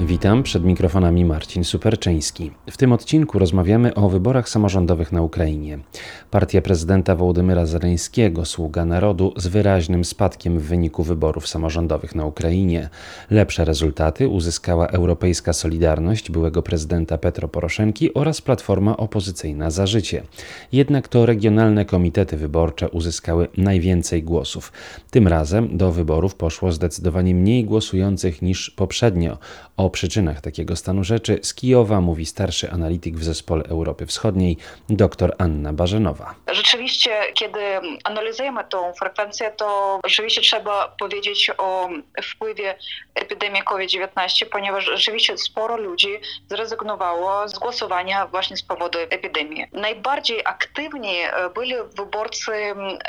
Witam przed mikrofonami Marcin Superczyński. W tym odcinku rozmawiamy o wyborach samorządowych na Ukrainie. Partia prezydenta Wołodymyra Zeleńskiego, Sługa Narodu, z wyraźnym spadkiem w wyniku wyborów samorządowych na Ukrainie. Lepsze rezultaty uzyskała Europejska Solidarność byłego prezydenta Petro Poroszenki oraz Platforma Opozycyjna Za Życie. Jednak to regionalne komitety wyborcze uzyskały najwięcej głosów. Tym razem do wyborów poszło zdecydowanie mniej głosujących niż poprzednio. O przyczynach takiego stanu rzeczy z Kijowa mówi starszy analityk w Zespole Europy Wschodniej dr Anna Barzenowa. Rzeczywiście, kiedy analizujemy tą frekwencję, to rzeczywiście trzeba powiedzieć o wpływie epidemii COVID-19, ponieważ rzeczywiście sporo ludzi zrezygnowało z głosowania właśnie z powodu epidemii. Najbardziej aktywni byli wyborcy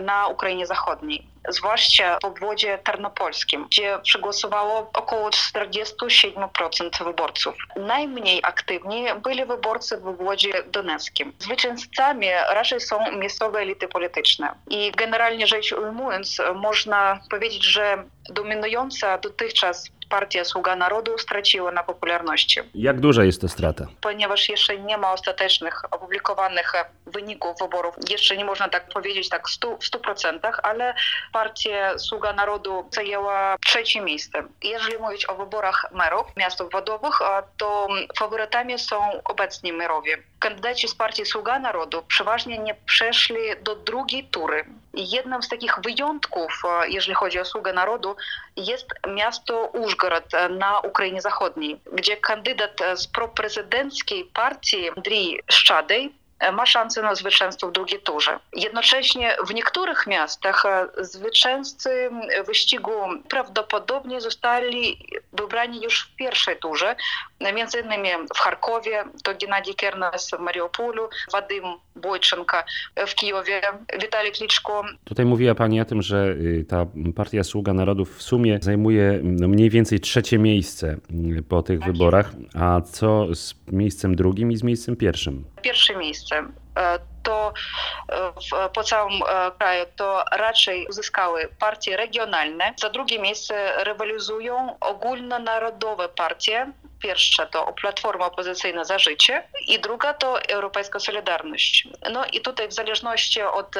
na Ukrainie Zachodniej zwłaszcza w obwodzie tarnopolskim, gdzie przegłosowało około 47% wyborców. Najmniej aktywni byli wyborcy w obwodzie doneckim. Zwycięzcami raczej są miejscowe elity polityczne. I generalnie rzecz ujmując, można powiedzieć, że dominująca dotychczas partia Sługa Narodu straciła na popularności. Jak duża jest to strata? Ponieważ jeszcze nie ma ostatecznych opublikowanych wyników wyborów, jeszcze nie można tak powiedzieć tak w 100%, ale partia Sługa Narodu zajęła trzecie miejsce. Jeżeli mówić o wyborach merów miast obwodowych, to faworytami są obecni merowie. Kandydaci z partii Sługa Narodu przeważnie nie przeszli do drugiej tury. Jednym z takich wyjątków, jeżeli chodzi o Sługę Narodu, jest miasto Użgorod na Ukrainie Zachodniej, gdzie kandydat z proprezydenckiej partii Andrii Szczadej ma szansę na zwycięstwo w drugiej turze. Jednocześnie w niektórych miastach zwycięzcy wyścigu prawdopodobnie zostali wybrani już w pierwszej turze, między innymi w Charkowie to Gennady Kernes w Mariupolu, Wadym Bojczenka w Kijowie, Witali Kliczko. Tutaj mówiła Pani o tym, że ta partia Sługa Narodów w sumie zajmuje mniej więcej trzecie miejsce po tych tak wyborach, a co z miejscem drugim i z miejscem pierwszym? Pierwsze miejsce to w, po całym kraju to raczej uzyskały partie regionalne. Za drugie miejsce rywalizują ogólnonarodowe partie, Pierwsza to Platforma Opozycyjna za Życie i druga to Europejska Solidarność. No i tutaj w zależności od,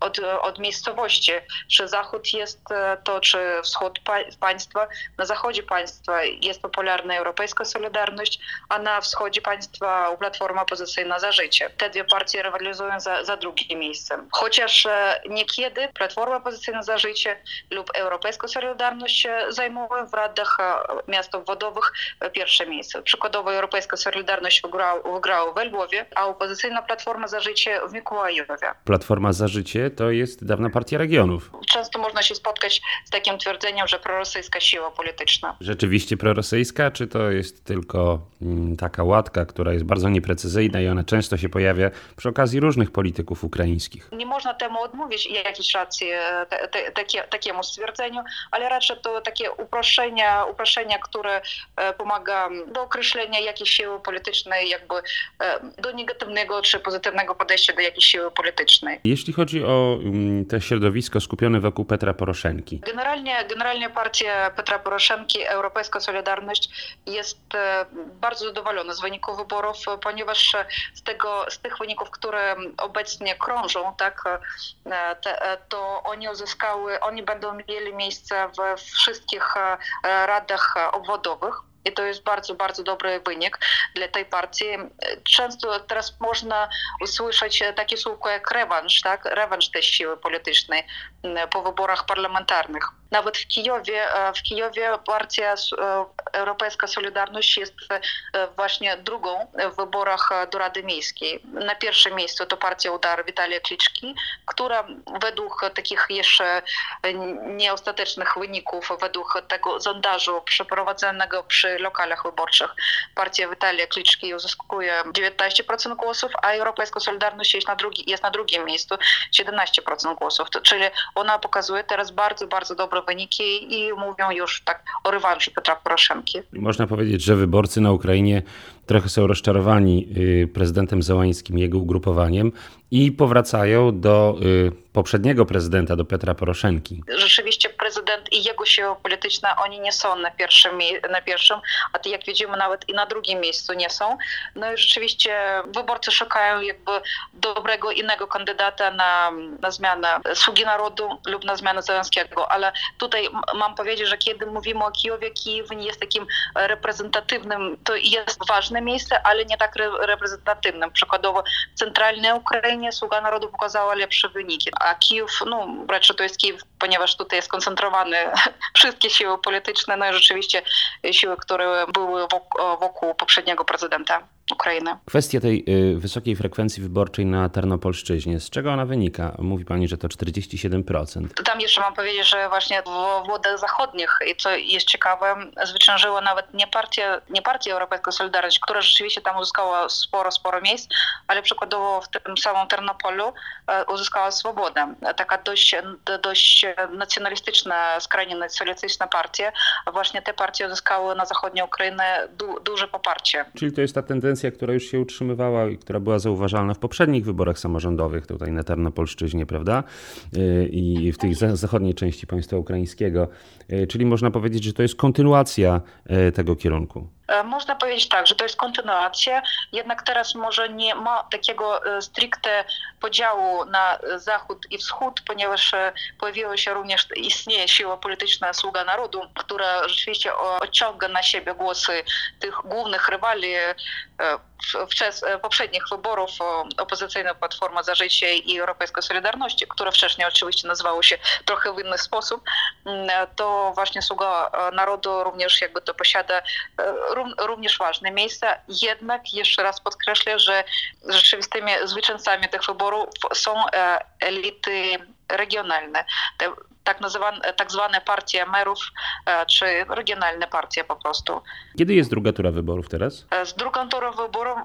od, od miejscowości, czy zachód jest to, czy wschód państwa, na zachodzie państwa jest popularna Europejska Solidarność, a na wschodzie państwa Platforma Opozycyjna za Życie. Te dwie partie rywalizują za, za drugie miejsce. Chociaż niekiedy Platforma Opozycyjna za Życie lub Europejska Solidarność zajmują w radach miast obwodowych pierwsze pierwsze miejsce. Przykładowo Europejska Solidarność wygrała, wygrała w Lwowie, a opozycyjna Platforma za Życie w Mikołajowie. Platforma za Życie to jest dawna partia regionów. Często można się spotkać z takim twierdzeniem, że prorosyjska siła polityczna. Rzeczywiście prorosyjska, czy to jest tylko mm, taka łatka, która jest bardzo nieprecyzyjna i ona często się pojawia przy okazji różnych polityków ukraińskich? Nie można temu odmówić jakiejś racji te, te, takie, takiemu stwierdzeniu, ale raczej to takie uproszczenia, uproszczenia które e, pomaga do określenia jakiejś siły politycznej, jakby e, do negatywnego czy pozytywnego podejścia do jakiejś siły politycznej. Jeśli chodzi o mm, te środowisko skupione wokół Petra Poroszenki. Generalnie, generalnie partia Petra Poroszenki, Europejska Solidarność jest e, bardzo zadowolona z wyników wyborów, ponieważ z, tego, z tych wyników, które obecnie krążą, tak, e, to oni uzyskały, oni będą mieli miejsce we wszystkich radach obwodowych. I to jest bardzo, bardzo dobry wynik dla tej partii. Często teraz można usłyszeć takie słówko jak rewanż, tak? rewanż tej siły politycznej po wyborach parlamentarnych. Nawet w Kijowie, w Kijowie partia Europejska Solidarność jest właśnie drugą w wyborach do Rady Miejskiej. Na pierwszym miejscu to partia Udar Witalia Kliczki, która według takich jeszcze nieostatecznych wyników, według tego sondażu przeprowadzonego przy lokalach wyborczych, partia Witalia Kliczki uzyskuje 19% głosów, a Europejska Solidarność jest na, drugi, jest na drugim miejscu 17% głosów. Czyli ona pokazuje teraz bardzo, bardzo dobre wyniki i mówią już tak o rewanżu Petra Poroszenki. Można powiedzieć, że wyborcy na Ukrainie trochę są rozczarowani y, prezydentem Załańskim, jego ugrupowaniem I powracają do y, poprzedniego prezydenta, do Petra Poroszenki. Rzeczywiście prezydent i jego siły polityczne, oni nie są na pierwszym, na pierwszym, a to jak widzimy nawet i na drugim miejscu nie są. No i rzeczywiście wyborcy szukają jakby dobrego innego kandydata na, na zmianę Sługi Narodu lub na zmianę Zelenskiego, ale tutaj mam powiedzieć, że kiedy mówimy o Kijowie, Kijów nie jest takim reprezentatywnym, to jest ważne miejsce, ale nie tak reprezentatywnym. Przykładowo w centralnej Ukrainie Sługa Narodu pokazała lepsze wyniki, a Kijów, no raczej to jest Kijów, ponieważ tutaj jest skoncentrowane wszystkie siły polityczne, no i rzeczywiście siły, które były wokół poprzedniego prezydenta. Ukrainy. Kwestia tej y, wysokiej frekwencji wyborczej na Tarnopolszczyźnie, z czego ona wynika? Mówi pani, że to 47%. Tam jeszcze mam powiedzieć, że właśnie w władach zachodnich, i co jest ciekawe, zwyciężyła nawet nie partia, nie partia Europejska Solidarność, która rzeczywiście tam uzyskała sporo, sporo miejsc, ale przykładowo w tym samym Ternopolu e, uzyskała swobodę. Taka dość, dość nacjonalistyczna, skrajnie nacjonalistyczna partia, a właśnie te partie uzyskały na zachodniej Ukrainę du, duże poparcie. Czyli to jest ta tendencja która już się utrzymywała i która była zauważalna w poprzednich wyborach samorządowych tutaj na Tarnopolszczyźnie, prawda? Y, I w tej zachodniej części państwa ukraińskiego. Y, czyli można powiedzieć, że to jest kontynuacja y, tego kierunku. E, można powiedzieć tak, że to jest kontynuacja, jednak teraz może nie ma takiego e, stricte podziału na zachód i wschód, ponieważ e, pojawiła się również, istnieje siła polityczna Sługa Narodu, która rzeczywiście odciąga na siebie głosy tych głównych rywali w poprzednich wyborów opozycyjna Platforma za Życie i Europejska Solidarność, które wcześniej oczywiście nazywały się trochę w inny sposób, mm, to właśnie Sługa Narodu również jakby to posiada również ważne miejsca. Jednak jeszcze raz podkreślę, że rzeczywistymi zwycięzcami tych wyborów są e, elity regionalne. Te tak, nazywane, tak zwane partie merów, e, czy regionalne partie po prostu. Kiedy jest druga tura wyborów teraz? E, z drugą turą wyborów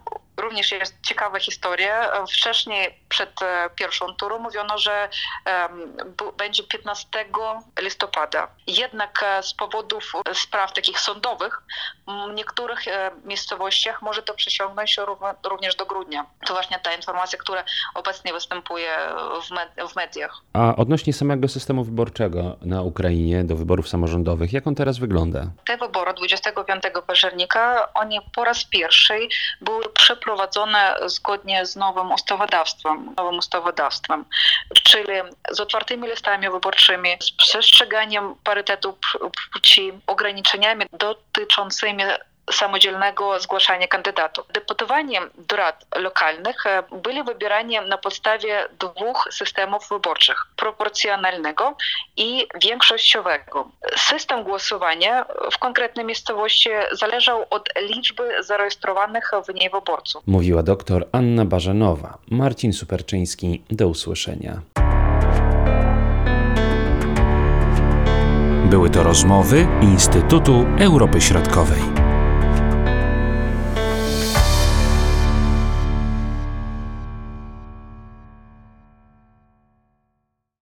również jest ciekawa historia. Wcześniej przed pierwszą turą mówiono, że będzie 15 listopada. Jednak z powodów spraw takich sądowych w niektórych miejscowościach może to przesiągnąć również do grudnia. To właśnie ta informacja, która obecnie występuje w mediach. A odnośnie samego systemu wyborczego na Ukrainie do wyborów samorządowych, jak on teraz wygląda? Te wybory 25 października, oni po raz pierwszy były przeprowadzone zgodnie z nowym ustawodawstwem, nowym ustawodawstwem, czyli z otwartymi listami wyborczymi, z przestrzeganiem parytetu płci, ograniczeniami dotyczącymi samodzielnego zgłaszania kandydatów. Deputowani do rad lokalnych e, byli wybierani na podstawie dwóch systemów wyborczych: proporcjonalnego i większościowego. System głosowania w konkretnej miejscowości zależał od liczby zarejestrowanych w niej wyborców. Mówiła doktor Anna Barzanowa. Marcin Superczyński. Do usłyszenia. Były to rozmowy Instytutu Europy Środkowej.